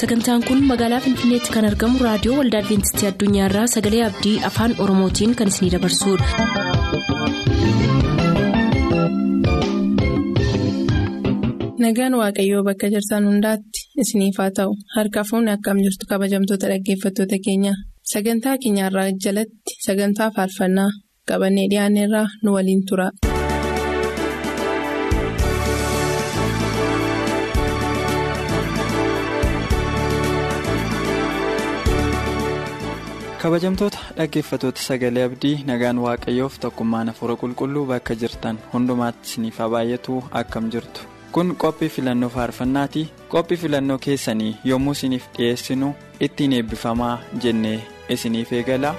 sagantaan kun magaalaa finfinneetti kan argamu raadiyoo waldaa adventistii addunyaarraa sagalee abdii afaan oromootiin kan isinidabarsudha. nagaan waaqayyoo bakka jirtan hundaatti isiniif haa ta'u harka fuunni akkam jirtu kabajamtoota dhaggeeffattoota keenya sagantaa keenyarraa jalatti sagantaa faarfannaa qabannee dhiyaanneerraa nu waliin tura. Kabajamtoota dhaggeeffatoota sagalee abdii nagaan waaqayyoof tokkummaan hafuura qulqulluu bakka jirtan hundumaatti isiniif baay'atu akkam jirtu kun qophii filannoo faarfannaati qophii filannoo keessanii yommuu isiniif dhiyeessinu ittiin eebbifamaa jennee isiniif eegala.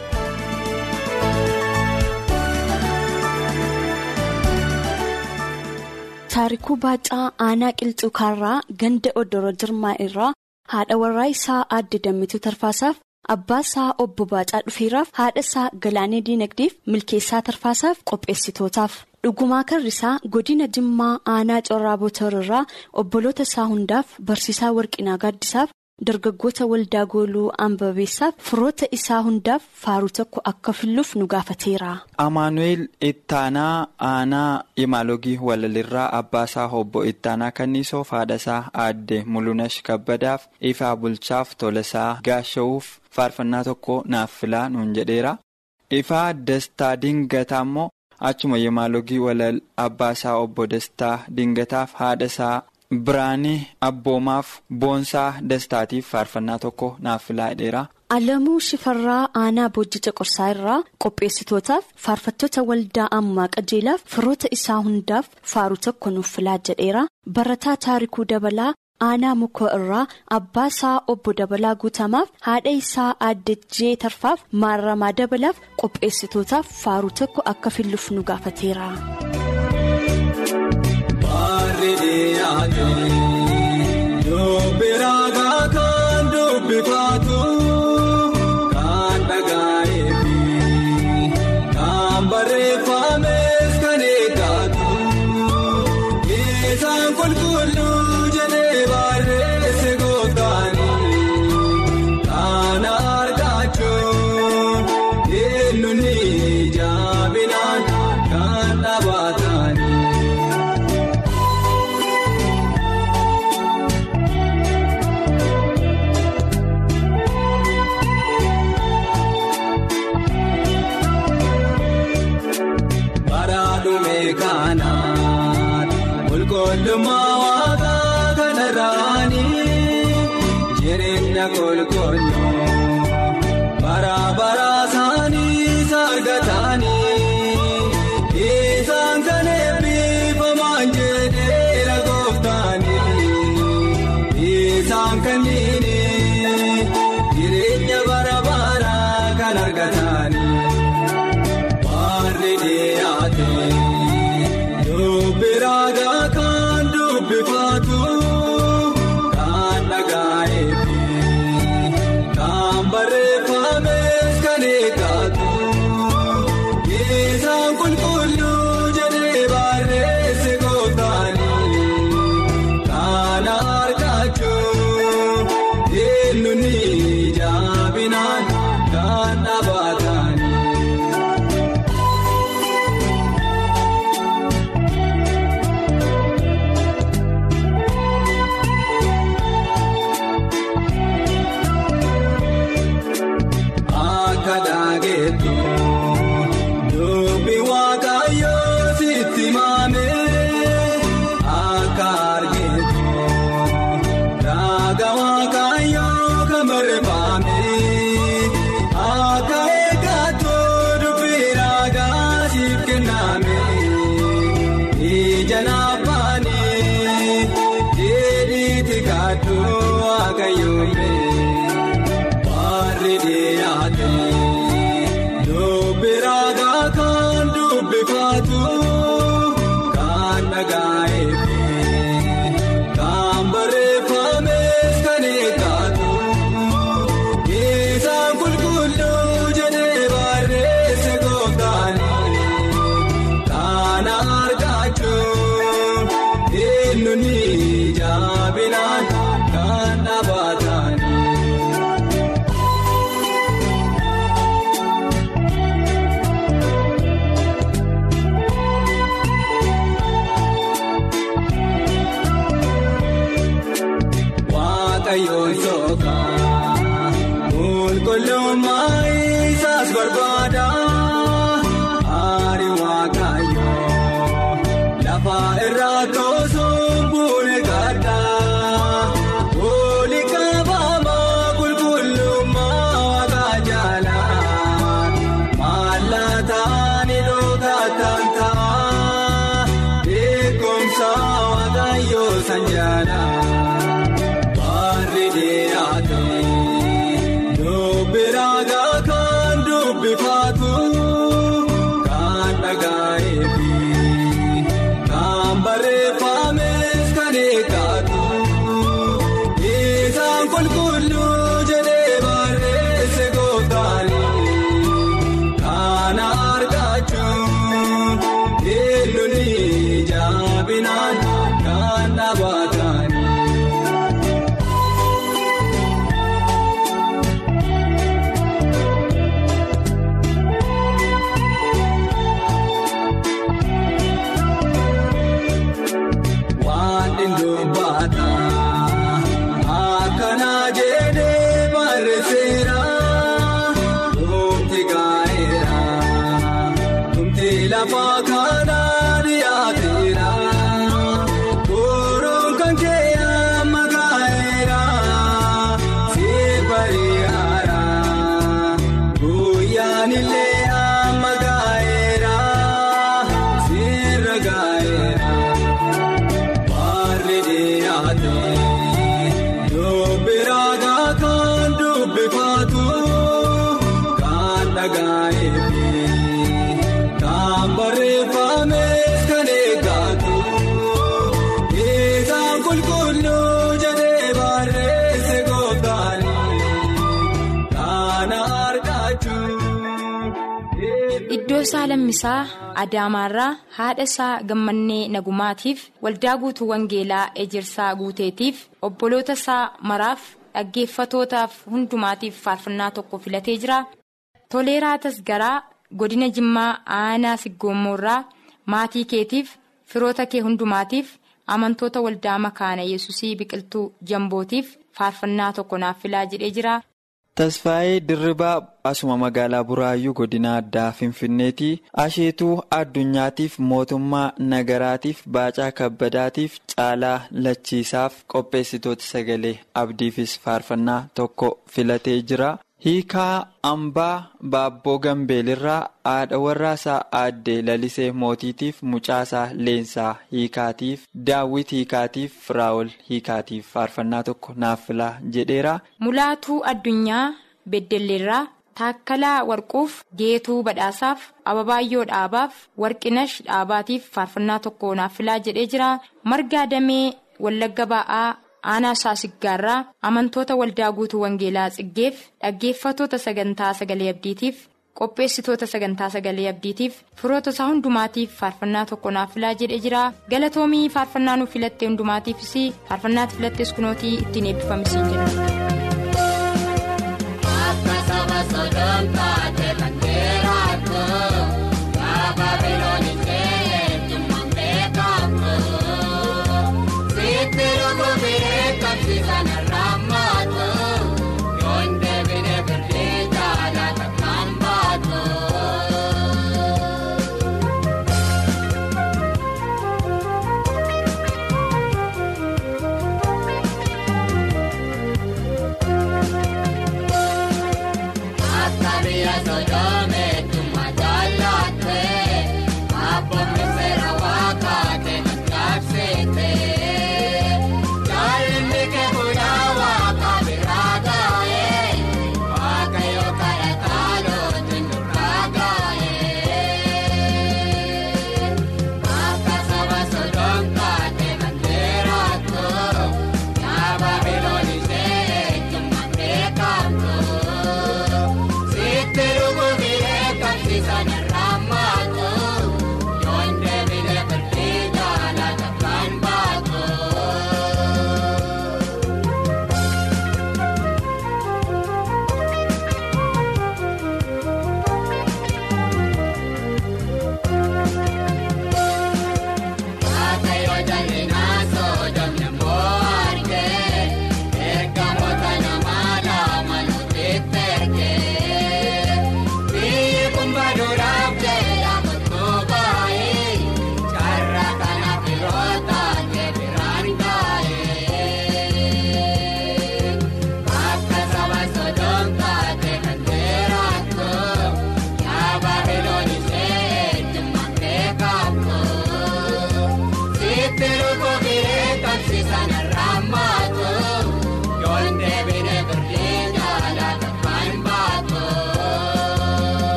taarikuu baacaa aanaa qilxuu kaarraa ganda oddoroo jirmaa irraa haadha warraa isaa aadde dammituu tarfaasaaf. Abbaa isaa obbo Baacaa dhufeeraaf haadha isaa Galaanee Diinagdeef milkeessaa tarfaasaaf qopheessitootaaf. Dhugumaa karrisaa godina Jimmaa aanaa corraa irraa obboloota isaa hundaaf barsiisaa warqinaa gaaddisaaf dargaggoota waldaa gooluu aanbabeessaaf firoota isaa hundaaf faaruu tokko akka filluuf nu gaafateera. Amaanu'eel Ittaanaa aanaa Imaalogii Walalirraa abbaa isaa obbo Ittaanaa Kanniisoof haadha isaa aadde Mulunash Kabbadaaf ifaa bulchaaf tolasaa gaasha'uuf. faarfannaa tokko naaf filaa nuun jedheera ifaa dastaa dingataa immoo achuma yemaalogii walal abbaa isaa obbo dastaa dingataaf haadha isaa biraanii abboomaaf boonsaa dastaatiif faarfannaa tokko naaf filaa jedheera. Alamuu Shifarraa aanaa Boojjica Qorsaa irraa qopheessitootaaf faarfattoota waldaa ammaa qajeelaaf firoota isaa hundaaf faaruu tokko nuuf filaa jedheera barataa taarikuu dabalaa. aanaa mukoo irraa abbaa isaa obbo dabalaa guutamaaf haadha isaa aaddejjee tarfaaf maarramaa dabalaaf qopheessitootaaf faaruu tokko akka filluuf nu gaafateera. Qulqullummaa dhiyaate. Isaa lammisaa Adaamaarraa haadha isaa gammannee nagumaatiif waldaa guutuu wangeelaa ejersaa guuteetiif obboloota isaa maraaf dhaggeeffatootaaf hundumaatiif faarfannaa tokko filatee jira. Toleeraa Tasgaraa godina Jimmaa aanaa Siggoommoorraa maatii keetiif firoota kee hundumaatiif amantoota waldaa makaana yesusii biqiltuu jambootiif faarfannaa tokko naaf filaa jedhee jira. Tasfaayee Dirribaa asuma magaalaa Buraayyuu godina addaa Finfinneetii asheetuu addunyaatiif mootummaa nagaraatiif baacaa kabbadaatiif caalaa lachiisaaf qopheessitoota sagalee abdiifis faarfannaa tokko filatee jira. Hiikaa Ambaa Baabboo Gambeelirraa haadha warraasaa aaddee lalisee mootiitiif mucaasaa leensaa hiikaatiif daawwit hiikaatiif firaa'ol hiikaatiif faarfannaa tokko naaf filaa jedheera. Mulaatuu addunyaa beddelleerraa taakkalaa warquuf geetuu badhaasaaf ababaayyoo dhaabaaf warqinash dhaabaatiif faarfannaa tokko naaf filaa jedhee jira margaa damee wallagga ba'aa aanaa saasiggaarraa amantoota waldaa guutuu wangeelaa tsiggeef dhaggeeffatoota sagantaa sagalee abdiitiif qopheessitoota sagantaa sagalee abdiitiif firoota isaa hundumaatiif faarfannaa tokko naaf filaa jedhee jira galatoomii faarfannaa nuuf filatte hundumaatiifis faarfannaatti filattes kunootii ittiin eebbifamisiin jedha.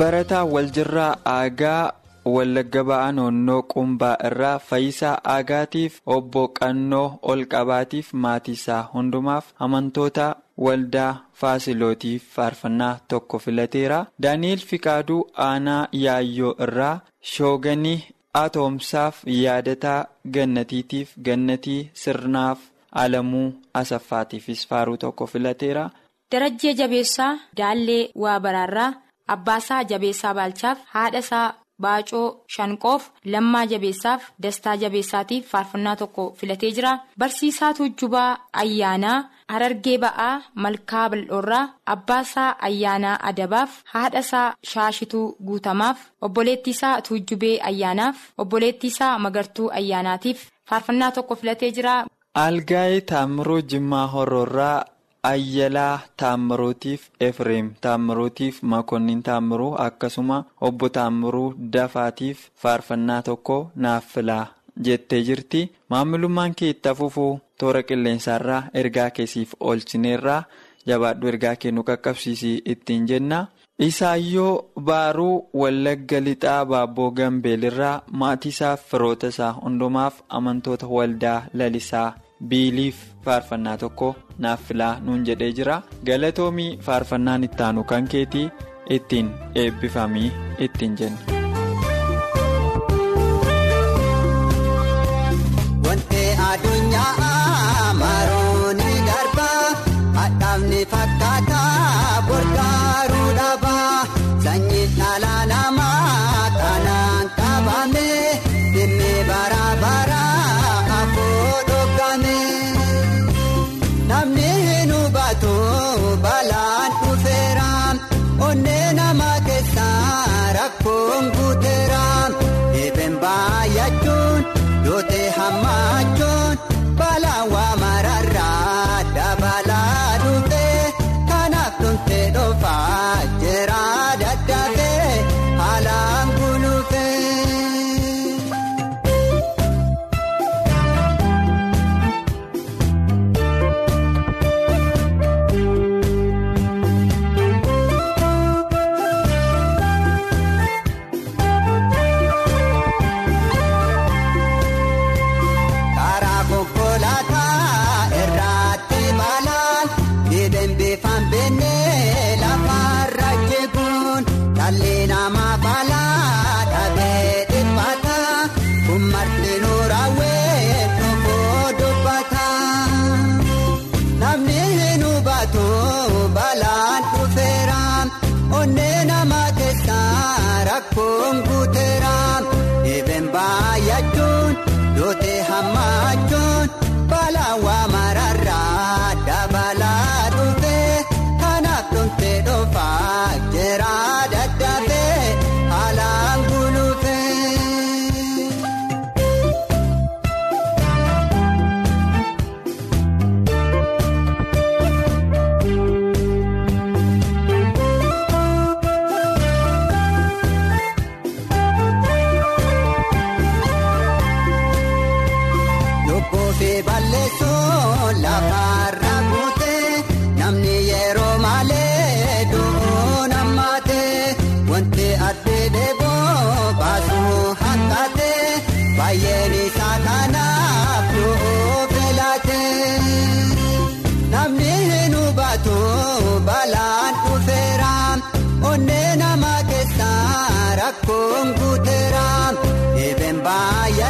Barataa Waljirraa Aagaa Wallagga Ba'aa Noonnoo Qumbaa irraa Fayyisaa Aagaatiif obbo Qannoo Olqabaatiif maatii isaa hundumaaf amantoota waldaa Faasilootiif faarfannaa tokko filateera. Daani'el Fiqaaduu Aanaa Yaayyoo irraa Shooganii Atoomsaaf yaadataa Gannatiitiif Gannatii Sirnaaf Alamuu Asaffaatiifis faaruu tokko filateera. Darajjee Jabeessaa Daallee waa baraarraa Abbaasaa Jabeessaa Baalchaaf haadhasaa Baacoo Shanqoof Lammaa Jabeessaaf Dastaa Jabeessaatiif faarfannaa tokko filatee jira. Barsiisaa Tuujjubaa Ayyaanaa Harargee Ba'aa Malkaa Bal'oorraa Abbaasaa Ayyaanaa Adabaaf haadhasaa Shaashituu Guutamaaf obboleettiisaa Tuujjubee Ayyaanaaf obboleettiisaa Magartuu Ayyaanaatiif faarfannaa tokko filatee jira. Algaayee Taammiruu Jimmaa Hororraa Ayyalaa Taammiruutiif Efreem Taammiruutiif Makonnin Taammiruu akkasuma obbo Taammiruu Dafaatiif faarfannaa tokko naaf filaa jettee jirti. Maamilummaan kee itti fufuu toora qilleensaarraa ergaa keessiif oolchineerraa jabaadhu ergaa kennu qaqqabsiisii ittiin jenna. Isaayyoo Baaruu Wallagga Lixaa Baabboo Gambeelirraa maatii isaaf firoota isaa hundumaaf amantoota waldaa lalisaa biiliif faarfannaa tokko naaf filaa nuun jedhee jira. Galatoomii faarfannaan ittaanu kan keetii ittiin eebbifamii ittiin jenna. Wanti addunyaa marooni darbaa hadhaafni fakkaataa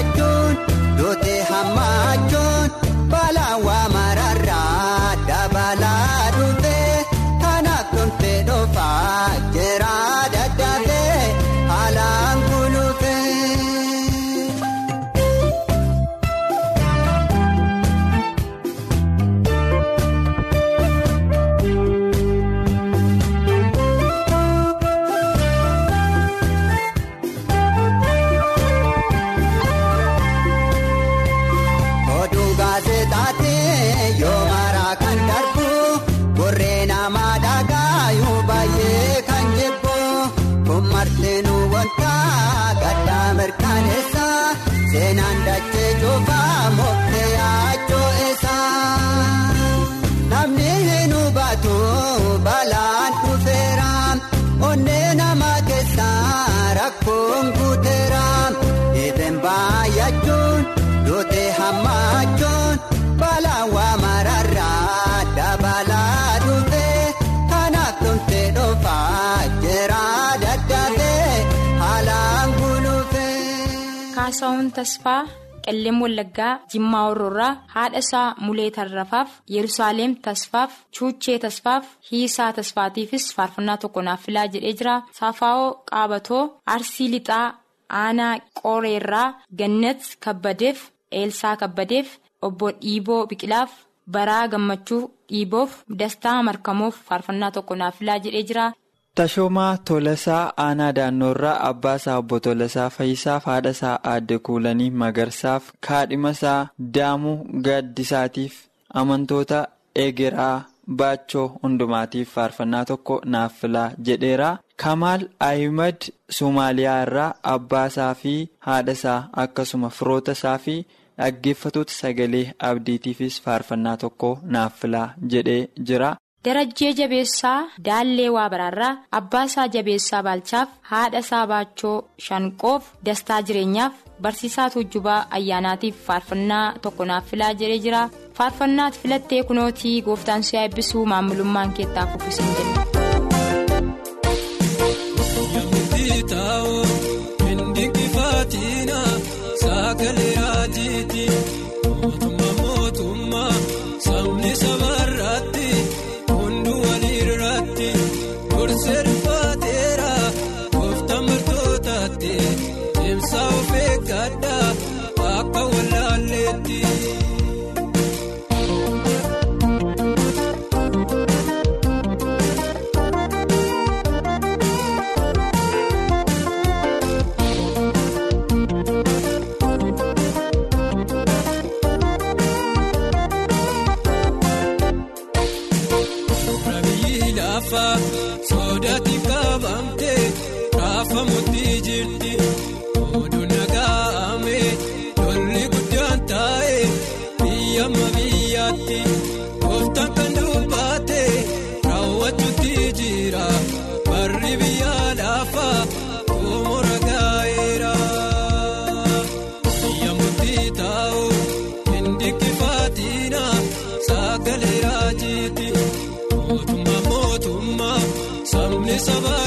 baay'achuun duuti rakkoon guuteera dhibeen baay'achuun. Duuti hammaachuun balaan waa mararraa dabalaa dhufee kanaaf tonte dhoofaa jira dadhabee haalaan gulufee. Kaasaawwan Tasfaa Qelleem Wallaggaa Jimmaa Hororraa haadha isaa Mulee Tarrafaaf Yerusaalem Tasfaaf Chuuchee Tasfaaf Hiisaa Tasfaatiifis faarfannaa tokko naaf filaa jedhee jira. Saafaa'oo Qaabatoo Arsii Lixaa Aanaa Qoreerraa Gannat Kabbadeef Eelsaa Kabbadeef Obbo Dhiiboo Biqilaaf Baraa Gammachuu Dhiiboof Dastaa Markamoof faarfannaa tokko naaf filaa jedhee jira. Tashoomaa Tolasaa Aanaa Daannoorraa Abbaasaa Obbo Tolasaa Fayyisaaf haadhasaa Aadde Kuulanii Magarsaaf kaadhimasaa Daamuu Gaaddisaatiif amantoota Egeraa Baachoo hundumaatiif faarfannaa tokko naaf filaa jedheera. Kamaal Ahimad Somaaliyaa irraa Abbaasaa fi haadhasaa akkasuma firoota isaa fi dhaggeeffatoota sagalee abdiitiifis faarfannaa tokko naaf filaa jedhee jira. Darajjee Jabeessaa Daallee Waabaraarraa Abbaasaa Jabeessaa Baalchaaf haadhasaa Baachoo Shanqoof Dastaa Jireenyaaf Barsiisaa Tuujjubaa Ayyaanaatiif faarfannaa tokko naaf filaa jedhee jira. Faarfannaatti filattee kunootii gooftaan si'aa eebbisuu maamilummaan keettaa fuffisin jenna. Mootummaa sabni sabarratti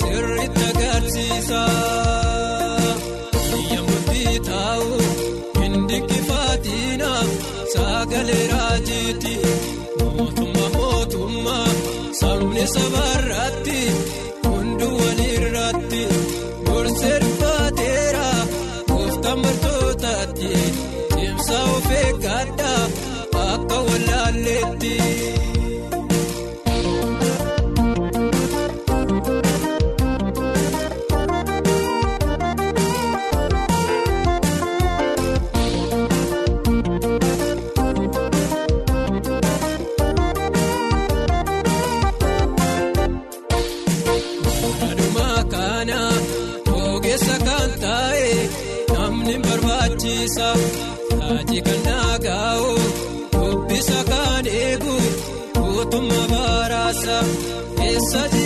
sirriitti agarsiisa yemmuu taa'u hin dikkifaatina sagalee raajiti mootummaa mootummaa sabni sabarratti. casa, essa de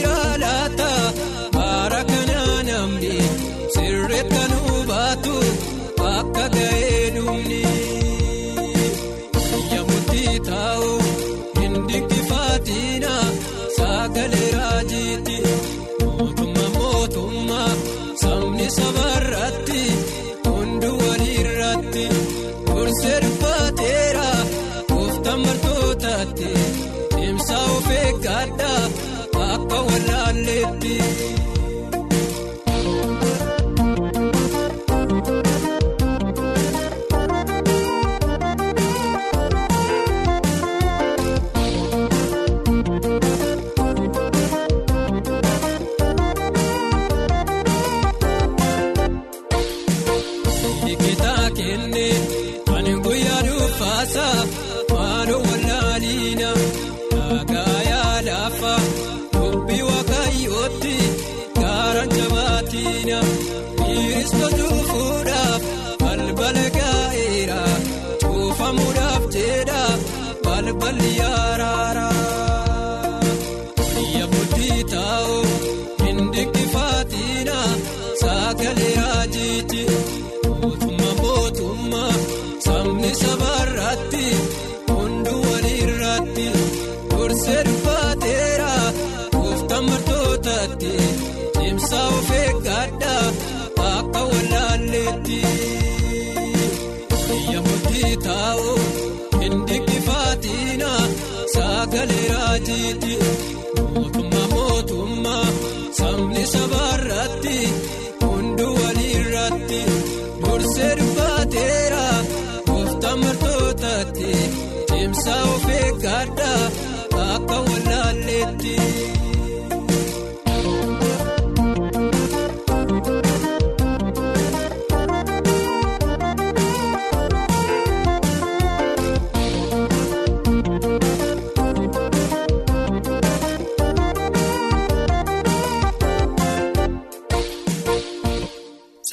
deemsa of eeggadha akka wallaalleetti.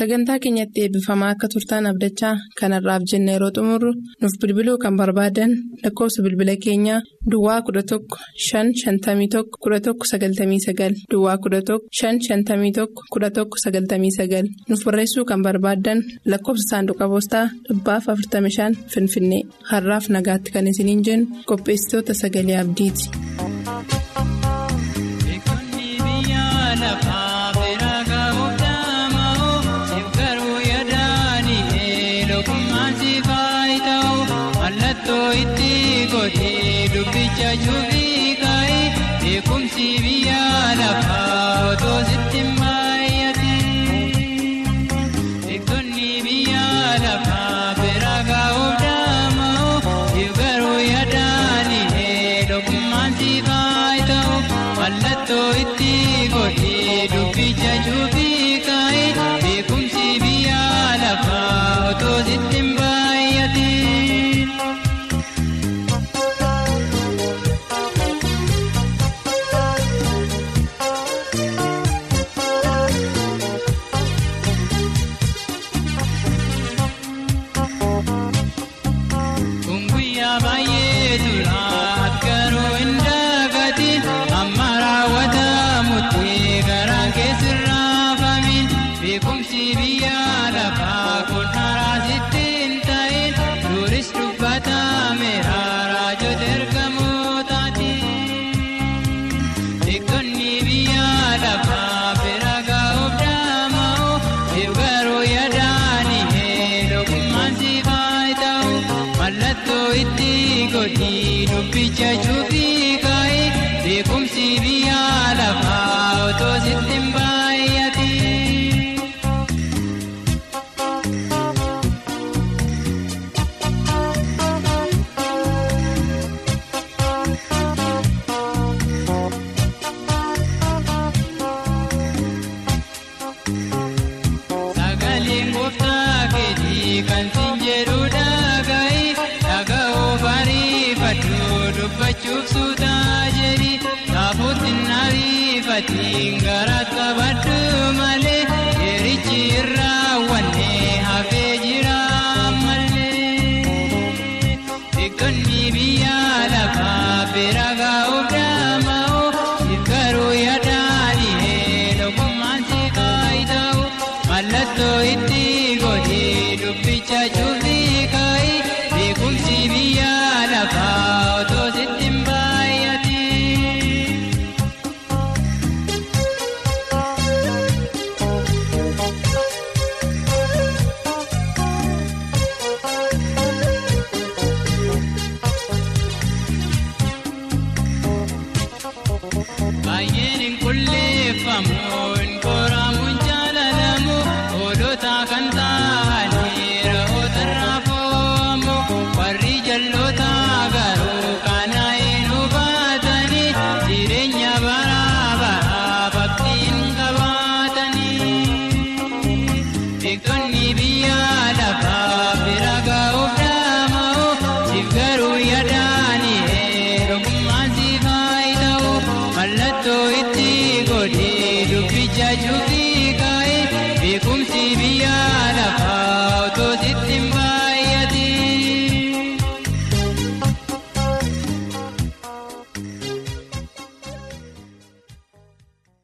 sagantaa keenyatti eebbifamaa akka turtaan abdachaa kanarraaf jenna yeroo xumurru nuuf bilbiluu kan barbaadan lakkoofsa bilbila keenyaa duwwaa 11 51 11 99 duwwaa 11 51 11 99 nuuf barreessuu kan barbaadan lakkoofsa saanduqa poostaa 45 finfinnee har'aaf nagaatti kan isiniin jennu qopheessitoota sagalee abdiiti.